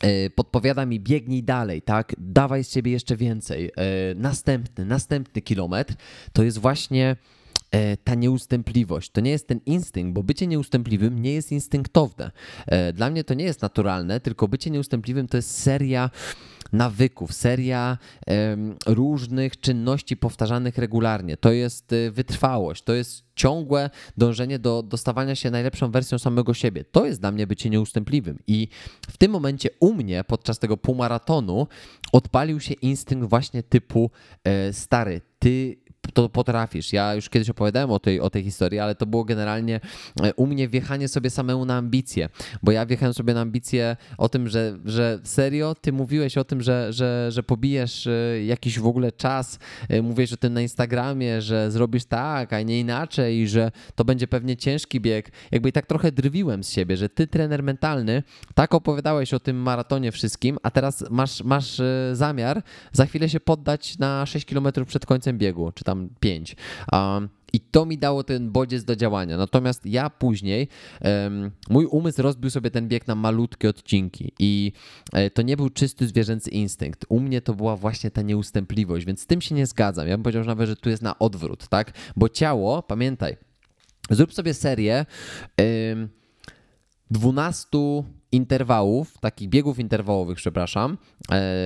e, podpowiada mi biegnij dalej, tak? Dawaj z siebie jeszcze więcej. E, następny, następny kilometr to jest właśnie ta nieustępliwość. To nie jest ten instynkt, bo bycie nieustępliwym nie jest instynktowne. Dla mnie to nie jest naturalne, tylko bycie nieustępliwym to jest seria nawyków, seria różnych czynności powtarzanych regularnie. To jest y, wytrwałość, to jest ciągłe dążenie do dostawania się najlepszą wersją samego siebie. To jest dla mnie bycie nieustępliwym. I w tym momencie u mnie podczas tego półmaratonu odpalił się instynkt właśnie typu e, stary, ty to potrafisz. Ja już kiedyś opowiadałem o tej, o tej historii, ale to było generalnie e, u mnie wjechanie sobie samemu na ambicje, bo ja wjechałem sobie na ambicje o tym, że, że serio, ty mówiłeś o tym, że, że, że pobijesz e, jakiś w ogóle czas, e, mówiłeś o tym na Instagramie, że zrobisz tak, a nie inaczej i że to będzie pewnie ciężki bieg. Jakby i tak trochę drwiłem z siebie, że ty, trener mentalny, tak opowiadałeś o tym maratonie wszystkim, a teraz masz, masz zamiar za chwilę się poddać na 6 km przed końcem biegu, czy tam 5. Um, i to mi dało ten bodziec do działania. Natomiast ja później, um, mój umysł rozbił sobie ten bieg na malutkie odcinki i e, to nie był czysty zwierzęcy instynkt. U mnie to była właśnie ta nieustępliwość, więc z tym się nie zgadzam. Ja bym powiedział nawet, że tu jest na odwrót, tak? Bo ciało, pamiętaj, zrób sobie serię um, 12 interwałów, takich biegów interwałowych, przepraszam,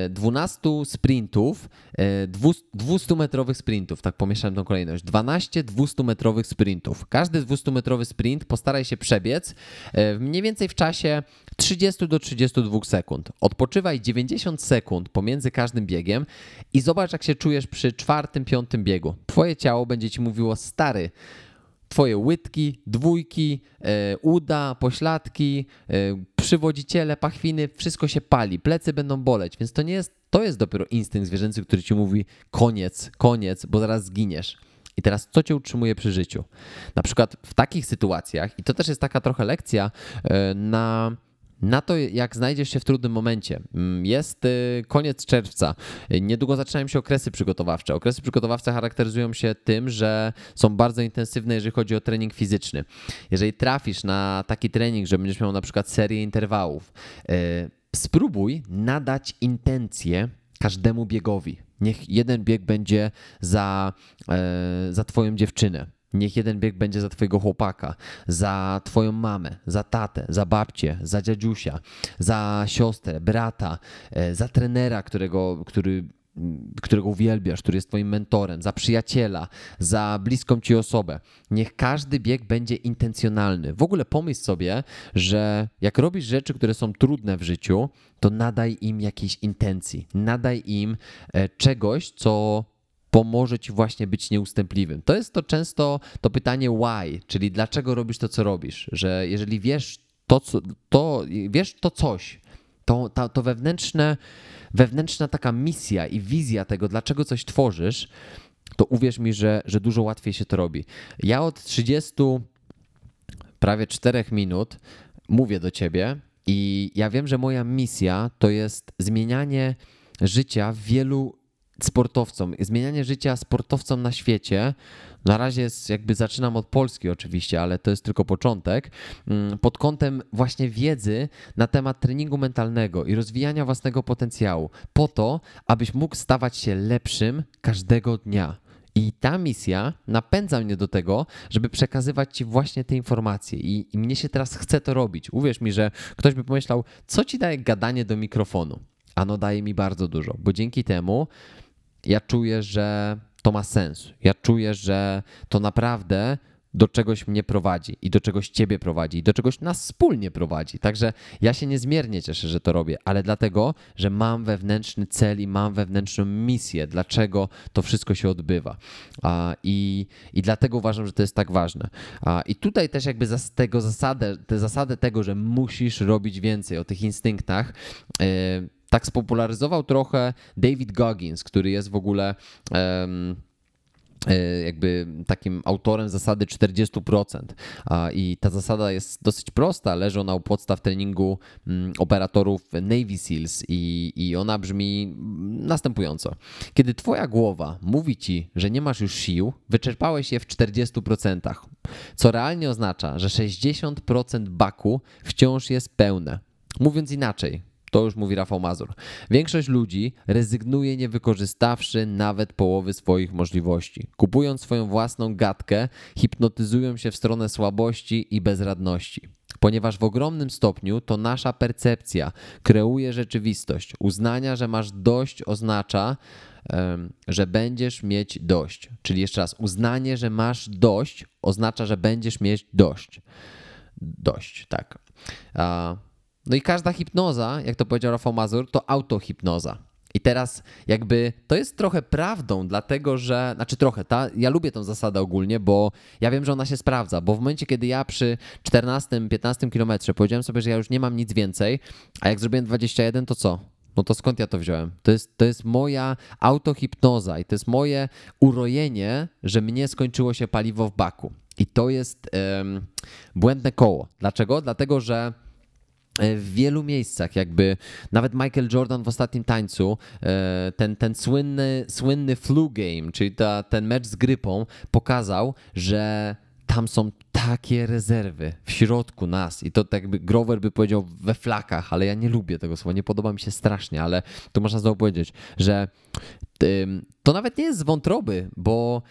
12 e, sprintów, 200-metrowych e, sprintów, tak pomieszałem tą kolejność, 12 200-metrowych sprintów. Każdy 200-metrowy sprint postaraj się przebiec e, mniej więcej w czasie 30 do 32 sekund. Odpoczywaj 90 sekund pomiędzy każdym biegiem i zobacz, jak się czujesz przy czwartym, piątym biegu. Twoje ciało będzie ci mówiło, stary, Twoje łydki, dwójki, e, uda, pośladki, e, przywodziciele, pachwiny, wszystko się pali, plecy będą boleć, więc to nie jest, to jest dopiero instynkt zwierzęcy, który ci mówi koniec, koniec, bo zaraz zginiesz. I teraz co cię utrzymuje przy życiu? Na przykład w takich sytuacjach, i to też jest taka trochę lekcja e, na na to, jak znajdziesz się w trudnym momencie. Mm, jest y, koniec czerwca. Niedługo zaczynają się okresy przygotowawcze. Okresy przygotowawcze charakteryzują się tym, że są bardzo intensywne, jeżeli chodzi o trening fizyczny. Jeżeli trafisz na taki trening, że będziesz miał na przykład serię interwałów, y, spróbuj nadać intencję każdemu biegowi. Niech jeden bieg będzie za, y, za Twoją dziewczynę Niech jeden bieg będzie za twojego chłopaka, za twoją mamę, za tatę, za babcię, za dziadziusia, za siostrę, brata, e, za trenera, którego, który którego uwielbiasz, który jest Twoim mentorem, za przyjaciela, za bliską Ci osobę. Niech każdy bieg będzie intencjonalny. W ogóle pomyśl sobie, że jak robisz rzeczy, które są trudne w życiu, to nadaj im jakiejś intencji, nadaj im e, czegoś, co pomoże ci właśnie być nieustępliwym. To jest to często to pytanie why, czyli dlaczego robisz to, co robisz, że jeżeli wiesz to, co, to, wiesz to coś, to, to, to wewnętrzne, wewnętrzna taka misja i wizja tego, dlaczego coś tworzysz, to uwierz mi, że, że dużo łatwiej się to robi. Ja od 30 prawie 4 minut mówię do ciebie I ja wiem, że moja misja to jest zmienianie życia wielu sportowcom, zmienianie życia sportowcom na świecie. Na razie jest, jakby zaczynam od Polski oczywiście, ale to jest tylko początek. mm, Pod kątem właśnie wiedzy na temat treningu mentalnego i rozwijania własnego potencjału, po to, abyś mógł stawać się lepszym każdego dnia. I ta misja napędza mnie do tego, żeby przekazywać Ci właśnie te informacje. I, I mnie się teraz chce to robić. Uwierz mi, że ktoś by pomyślał, co Ci daje gadanie do mikrofonu? Ano daje mi bardzo dużo, bo dzięki temu ja czuję, że to ma sens. Ja czuję, że to naprawdę do czegoś mnie prowadzi i do czegoś ciebie prowadzi i do czegoś nas wspólnie prowadzi. Także ja się niezmiernie cieszę, że to robię, ale dlatego, że mam wewnętrzny cel i mam wewnętrzną misję, dlaczego to wszystko się odbywa. I, i dlatego uważam, że to jest tak ważne. I tutaj też jakby za tego zasadę, tę zasadę tego, że musisz robić więcej o tych instynktach, yy, tak spopularyzował trochę David Goggins, który jest w ogóle e, jakby takim autorem zasady 40%. A, I ta zasada jest dosyć prosta, leży ona u podstaw treningu mm, operatorów Navy SEALs i, i ona brzmi następująco. Kiedy twoja głowa mówi ci, że nie masz już sił, wyczerpałeś je w 40%, co realnie oznacza, że 60% baku wciąż jest pełne. Mówiąc inaczej, to już mówi Rafał Mazur. Większość ludzi rezygnuje nie wykorzystawszy nawet połowy swoich możliwości. Kupując swoją własną gadkę, hipnotyzują się w stronę słabości i bezradności. Ponieważ w ogromnym stopniu to nasza percepcja kreuje rzeczywistość. Uznania, że masz dość oznacza, że będziesz mieć dość. Czyli jeszcze raz, uznanie, że masz dość oznacza, że będziesz mieć dość. Dość, tak. No i każda hipnoza, jak to powiedział Rafał Mazur, to autohipnoza. I teraz jakby to jest trochę prawdą, dlatego że, znaczy trochę, ta, ja lubię tą zasadę ogólnie, bo ja wiem, że ona się sprawdza, bo w momencie, kiedy ja przy 14-15 kilometrze powiedziałem sobie, że ja już nie mam nic więcej, a jak zrobiłem 21, to co? No to skąd ja to wziąłem? To jest, to jest moja autohipnoza i to jest moje urojenie, że mnie skończyło się paliwo w baku. I to jest em, błędne koło. Dlaczego? Dlatego, że w wielu miejscach, jakby nawet Michael Jordan w ostatnim tańcu, e, ten, ten słynny, słynny flu game, czyli ta, ten mecz z grypą, pokazał, że tam są takie rezerwy w środku nas i to tak jakby Grover by powiedział we flakach, ale ja nie lubię tego słowa, nie podoba mi się strasznie, ale to można znowu powiedzieć, że to nawet nie jest z wątroby, bo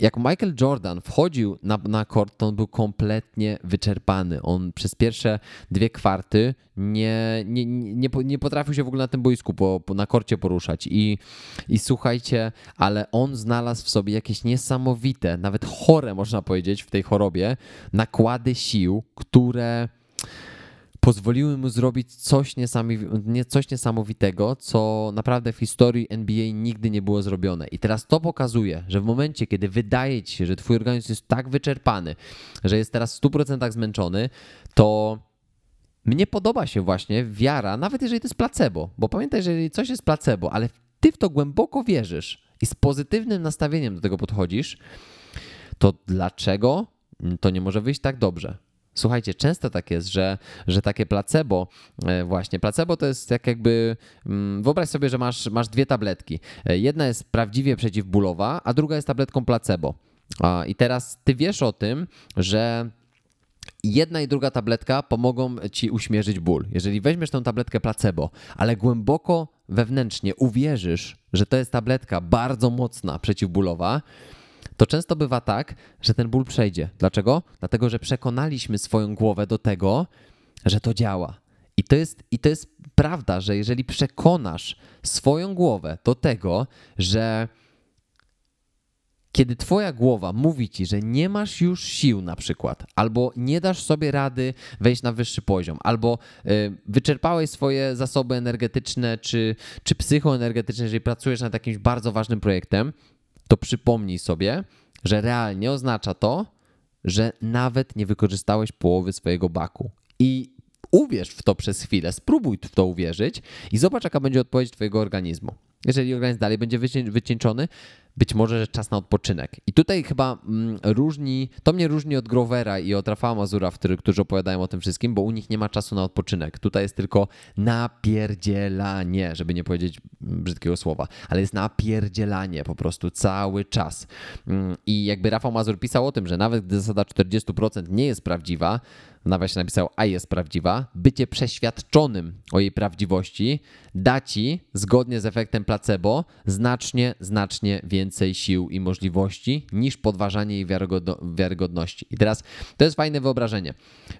jak Michael Jordan wchodził na, na kort, to on był kompletnie wyczerpany. On przez pierwsze dwie kwarty nie, nie, nie, nie potrafił się w ogóle na tym boisku po, po, na korcie poruszać. I, I słuchajcie, ale on znalazł w sobie jakieś niesamowite, nawet chore można powiedzieć w tej chorobie, nakłady sił, które pozwoliły mu zrobić coś, niesamowi- nie- coś niesamowitego, co naprawdę w historii NBA nigdy nie było zrobione. I teraz to pokazuje, że w momencie, kiedy wydaje ci się, że twój organizm jest tak wyczerpany, że jest teraz w 100% zmęczony, to mnie podoba się właśnie wiara, nawet jeżeli to jest placebo, bo pamiętaj, że jeżeli coś jest placebo, ale ty w to głęboko wierzysz i z pozytywnym nastawieniem do tego podchodzisz, to dlaczego to nie może wyjść tak dobrze? Słuchajcie, często tak jest, że, że takie placebo, e, właśnie, placebo to jest jak jakby, mm, wyobraź sobie, że masz, masz dwie tabletki. E, Jedna jest prawdziwie przeciwbólowa, a druga jest tabletką placebo. I teraz ty wiesz o tym, że jedna i druga tabletka pomogą ci uśmierzyć ból. Jeżeli weźmiesz tę tabletkę placebo, ale głęboko wewnętrznie uwierzysz, że to jest tabletka bardzo mocna, przeciwbólowa, to często bywa tak, że ten ból przejdzie. Dlaczego? Dlatego, że przekonaliśmy swoją głowę do tego, że to działa. I to jest, i to jest prawda, że jeżeli przekonasz swoją głowę do tego, że kiedy twoja głowa mówi ci, że nie masz już sił na przykład, albo nie dasz sobie rady wejść na wyższy poziom, albo y, wyczerpałeś swoje zasoby energetyczne czy, czy psychoenergetyczne, jeżeli pracujesz nad jakimś bardzo ważnym projektem, to przypomnij sobie, że realnie oznacza to, że nawet nie wykorzystałeś połowy swojego baku. I uwierz w to przez chwilę, spróbuj w to uwierzyć i zobacz, jaka będzie odpowiedź twojego organizmu. Jeżeli organizm dalej będzie wycieńczony, być może że czas na odpoczynek. I tutaj chyba mm, różni, to mnie różni od Grovera i od Rafała Mazura, który, którzy opowiadają o tym wszystkim, bo u nich nie ma czasu na odpoczynek. Tutaj jest tylko napierdzielanie, żeby nie powiedzieć brzydkiego słowa, ale jest napierdzielanie po prostu cały czas. Mm, I jakby Rafał Mazur pisał o tym, że nawet gdy zasada 40% nie jest prawdziwa, w nawiasie napisał, a jest prawdziwa, bycie przeświadczonym o jej prawdziwości da ci, zgodnie z efektem placebo, znacznie, znacznie więcej sił i możliwości niż podważanie jej wiarygodności. I teraz to jest fajne wyobrażenie.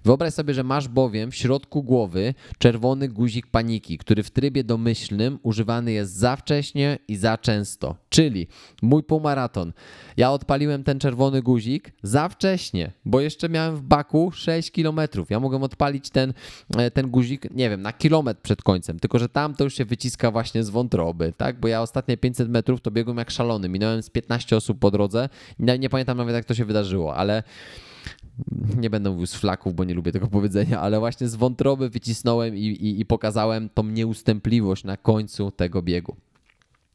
Wyobraź sobie, że masz bowiem w środku głowy czerwony guzik paniki, który w trybie domyślnym używany jest za wcześnie i za często. Czyli mój półmaraton. Ja odpaliłem ten czerwony guzik za wcześnie, bo jeszcze miałem w baku 6 km. Ja mogę odpalić ten, e, ten guzik, nie wiem, na kilometr przed końcem, tylko że tam to już się wyciska właśnie z wątroby, tak? Bo ja ostatnie 500 metrów to biegłem jak szalony. Minąłem z 15 osób po drodze. Nie, nie pamiętam nawet, jak to się wydarzyło, ale nie będę mówił z flaków, bo nie lubię tego powiedzenia, ale właśnie z wątroby wycisnąłem i, i, i pokazałem tą nieustępliwość na końcu tego biegu.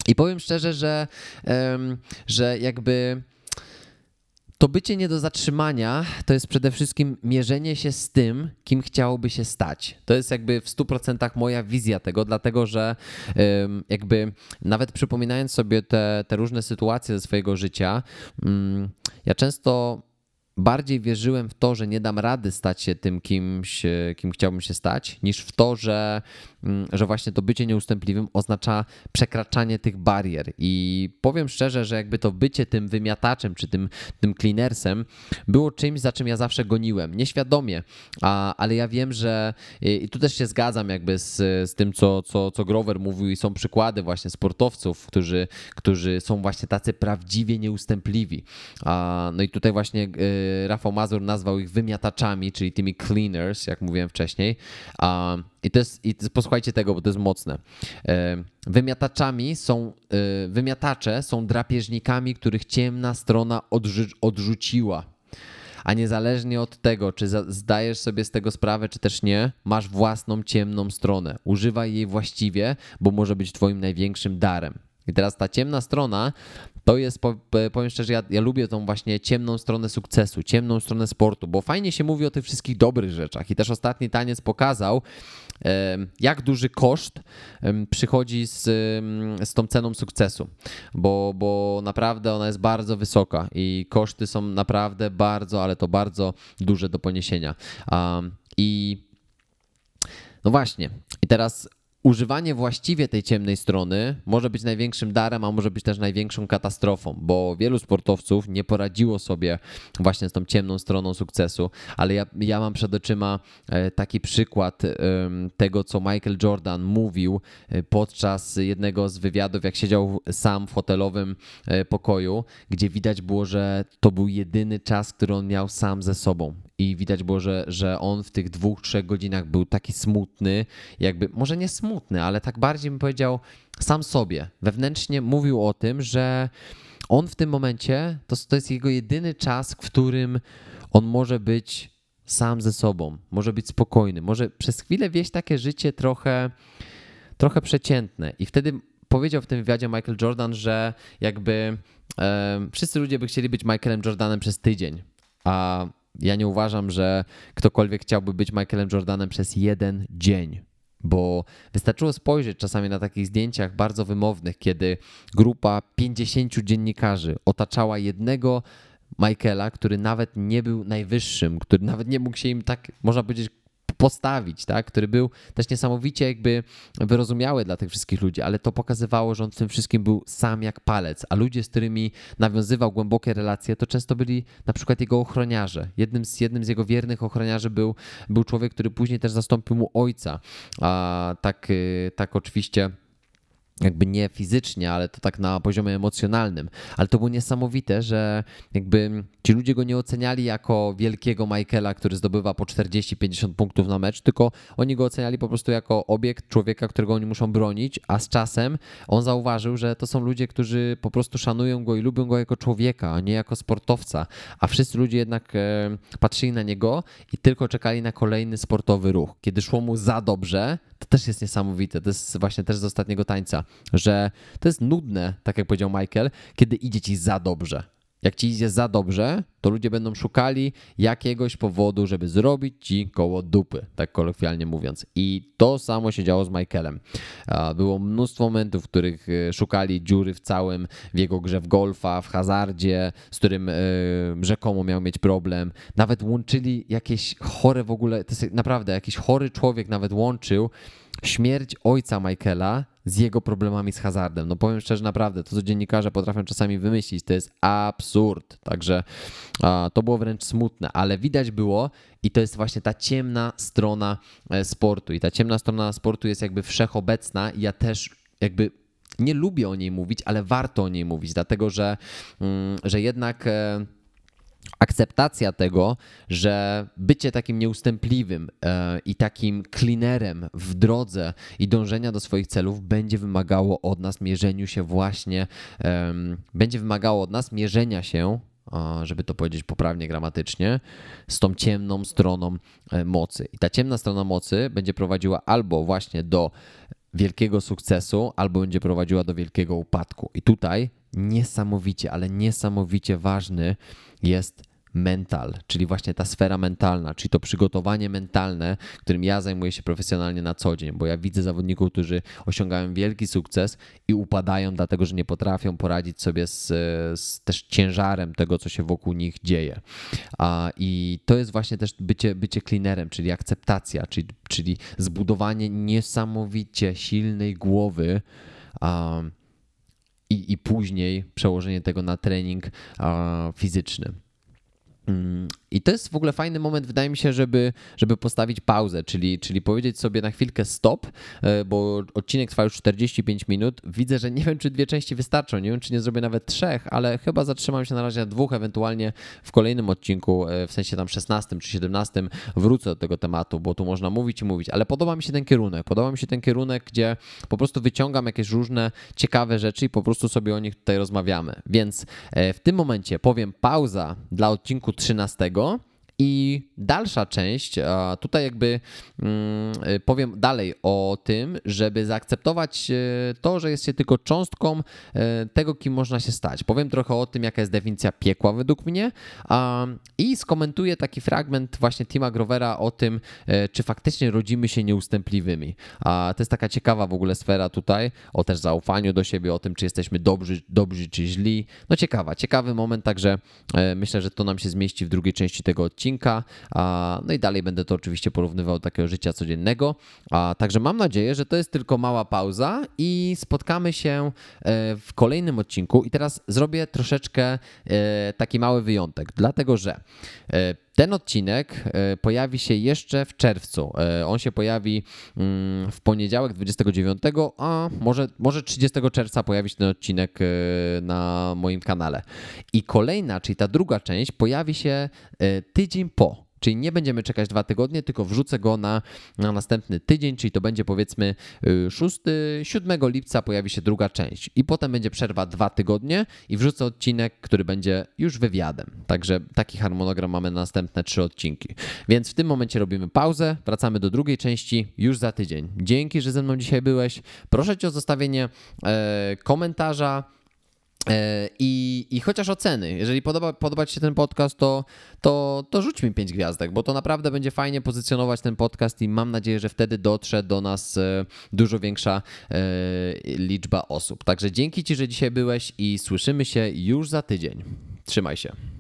I powiem szczerze, że, że jakby to bycie nie do zatrzymania to jest przede wszystkim mierzenie się z tym, kim chciałoby się stać. To jest jakby w 100% moja wizja tego, dlatego że jakby nawet przypominając sobie te, te różne sytuacje ze swojego życia, mm, ja często bardziej wierzyłem w to, że nie dam rady stać się tym kimś, kim chciałbym się stać, niż w to, że Mm, że właśnie to bycie nieustępliwym oznacza przekraczanie tych barier. I powiem szczerze, że jakby to bycie tym wymiataczem czy tym, tym cleanersem było czymś, za czym ja zawsze goniłem. Nieświadomie, a, ale ja wiem, że i tu też się zgadzam jakby z, z tym, co, co, co Grover mówił i są przykłady właśnie sportowców, którzy, którzy są właśnie tacy prawdziwie nieustępliwi. A, no i tutaj właśnie y, Rafał Mazur nazwał ich wymiataczami, czyli tymi cleaners, jak mówiłem wcześniej. I to jest, i posłuchajcie tego, bo to jest mocne. E, wymiataczami są, e, wymiatacze są drapieżnikami, których ciemna strona odrzu odrzuciła. A niezależnie od tego, czy zdajesz sobie z tego sprawę, czy też nie, masz własną ciemną stronę. Używaj jej właściwie, bo może być Twoim największym darem. I teraz ta ciemna strona to jest, powiem szczerze, ja, ja lubię tą właśnie ciemną stronę sukcesu, ciemną stronę sportu, bo fajnie się mówi o tych wszystkich dobrych rzeczach. I też ostatni taniec pokazał, jak duży koszt przychodzi z, z tą ceną sukcesu, bo, bo naprawdę ona jest bardzo wysoka i koszty są naprawdę bardzo, ale to bardzo duże do poniesienia. I no właśnie, i teraz używanie właściwie tej ciemnej strony może być największym darem, a może być też największą katastrofą, bo wielu sportowców nie poradziło sobie właśnie z tą ciemną stroną sukcesu, ale ja, ja mam przed oczyma e, taki przykład tego, co Michael Jordan mówił e, podczas jednego z wywiadów, jak siedział sam w hotelowym e, pokoju, gdzie widać było, że to był jedyny czas, który on miał sam ze sobą. I widać było, że, że on w tych dwóch, trzech godzinach był taki smutny, jakby, może nie smutny, ale tak bardziej bym powiedział sam sobie. Wewnętrznie mówił o tym, że on w tym momencie, to, to jest jego jedyny czas, w którym on może być sam ze sobą, może być spokojny, może przez chwilę wieść takie życie trochę, trochę przeciętne. I wtedy powiedział w tym wywiadzie Michael Jordan, że jakby e, wszyscy ludzie by chcieli być Michaelem Jordanem przez tydzień, a ja nie uważam, że ktokolwiek chciałby być Michaelem Jordanem przez jeden dzień. Bo wystarczyło spojrzeć czasami na takich zdjęciach bardzo wymownych, kiedy grupa 50 dziennikarzy otaczała jednego Michaela, który nawet nie był najwyższym, który nawet nie mógł się im tak, można powiedzieć, postawić, tak? który był też niesamowicie jakby wyrozumiały dla tych wszystkich ludzi, ale to pokazywało, że on w tym wszystkim był sam jak palec, a ludzie, z którymi nawiązywał głębokie relacje, to często byli na przykład jego ochroniarze. Jednym z, jednym z jego wiernych ochroniarzy był, był człowiek, który później też zastąpił mu ojca. A tak, y, tak oczywiście jakby nie fizycznie, ale to tak na poziomie emocjonalnym. Ale to było niesamowite, że jakby ci ludzie go nie oceniali jako wielkiego Michaela, który zdobywa po 40-50 punktów na mecz, tylko oni go oceniali po prostu jako obiekt człowieka, którego oni muszą bronić, a z czasem on zauważył, że to są ludzie, którzy po prostu szanują go i lubią go jako człowieka, a nie jako sportowca. A wszyscy ludzie jednak e, patrzyli na niego i tylko czekali na kolejny sportowy ruch. Kiedy szło mu za dobrze, to też jest niesamowite. To jest właśnie też z ostatniego tańca, że to jest nudne, tak jak powiedział Michael, kiedy idzie ci za dobrze. Jak ci idzie za dobrze, to ludzie będą szukali jakiegoś powodu, żeby zrobić ci koło dupy, tak kolokwialnie mówiąc. I to samo się działo z Michaelem. Było mnóstwo momentów, w których e, szukali dziury w całym, w jego grze w golfa, w hazardzie, z którym e, rzekomo miał mieć problem. Nawet łączyli jakieś chore w ogóle, to jest naprawdę jakiś chory człowiek nawet łączył śmierć ojca Michaela z jego problemami z hazardem. No powiem szczerze, naprawdę, to co dziennikarze potrafią czasami wymyślić, to jest absurd. Także a, to było wręcz smutne, ale widać było i to jest właśnie ta ciemna strona e, sportu. I ta ciemna strona sportu jest jakby wszechobecna i ja też jakby nie lubię o niej mówić, ale warto o niej mówić, dlatego że, mm, że jednak e, akceptacja tego, że bycie takim nieustępliwym e, i takim cleanerem w drodze i dążenia do swoich celów będzie wymagało od nas mierzeniu się właśnie, będzie wymagało od nas mierzenia się żeby to powiedzieć poprawnie gramatycznie, z tą ciemną stroną e, mocy. I ta ciemna strona mocy będzie prowadziła albo właśnie do wielkiego sukcesu, albo będzie prowadziła do wielkiego upadku. I tutaj niesamowicie, ale niesamowicie ważny jest mental, czyli właśnie ta sfera mentalna, czyli to przygotowanie mentalne, którym ja zajmuję się profesjonalnie na co dzień, bo ja widzę zawodników, którzy osiągają wielki sukces i upadają, dlatego że nie potrafią poradzić sobie z, z też ciężarem tego, co się wokół nich dzieje. A, I to jest właśnie też bycie, bycie cleanerem, czyli akceptacja, czyli, czyli zbudowanie niesamowicie silnej głowy. Um, i, i później przełożenie tego na trening fizyczny. Mm, I to jest w ogóle fajny moment, wydaje mi się, żeby, żeby postawić pauzę, czyli, czyli powiedzieć sobie na chwilkę stop, e, bo odcinek trwa już 45 minut. Widzę, że nie wiem, czy dwie części wystarczą, nie wiem, czy nie zrobię nawet trzech, ale chyba zatrzymam się na razie na dwóch, ewentualnie w kolejnym odcinku, e, w sensie tam 16 czy 17 wrócę do tego tematu, bo tu można mówić i mówić, ale podoba mi się ten kierunek. Podoba mi się ten kierunek, gdzie po prostu wyciągam jakieś różne ciekawe rzeczy i po prostu sobie o nich tutaj rozmawiamy. Więc e, w tym momencie powiem pauza dla odcinku 13 i dalsza część, tutaj jakby mm, powiem dalej o tym, żeby zaakceptować e, to, że jest się tylko cząstką e, tego, kim można się stać. Powiem trochę o tym, jaka jest definicja piekła według mnie i skomentuję taki fragment właśnie Tima Grovera o tym, czy faktycznie rodzimy się nieustępliwymi. To jest taka ciekawa w ogóle sfera tutaj, o też zaufaniu do siebie, o tym, czy jesteśmy dobrzy, dobrzy czy źli. No ciekawa, ciekawy moment, także myślę, że to nam się zmieści w drugiej części tego odcinka odcinka. No i dalej będę to oczywiście porównywał do takiego życia codziennego. Także mam nadzieję, że to jest tylko mała pauza i spotkamy się e, w kolejnym odcinku. I teraz zrobię troszeczkę e, taki mały wyjątek, dlatego że e, ten odcinek e, pojawi się jeszcze w czerwcu. E, on się pojawi mm, w poniedziałek 29, a może, może 30 czerwca pojawi się ten odcinek e, na moim kanale. I kolejna, czyli ta druga część, pojawi się tydzień po. Czyli nie będziemy czekać dwa tygodnie, tylko wrzucę go na, na następny tydzień, czyli to będzie powiedzmy 6, y, 7 lipca pojawi się druga część. I potem będzie przerwa dwa tygodnie i wrzucę odcinek, który będzie już wywiadem. Także taki harmonogram mamy na następne trzy odcinki. Więc w tym momencie robimy pauzę, wracamy do drugiej części już za tydzień. Dzięki, że ze mną dzisiaj byłeś. Proszę Cię o zostawienie e, komentarza I, I chociaż oceny, jeżeli podoba, podoba Ci się ten podcast, to, to, to rzuć mi 5 gwiazdek, bo to naprawdę będzie fajnie pozycjonować ten podcast i mam nadzieję, że wtedy dotrze do nas e, dużo większa e, liczba osób. Także dzięki Ci, że dzisiaj byłeś i słyszymy się już za tydzień. Trzymaj się.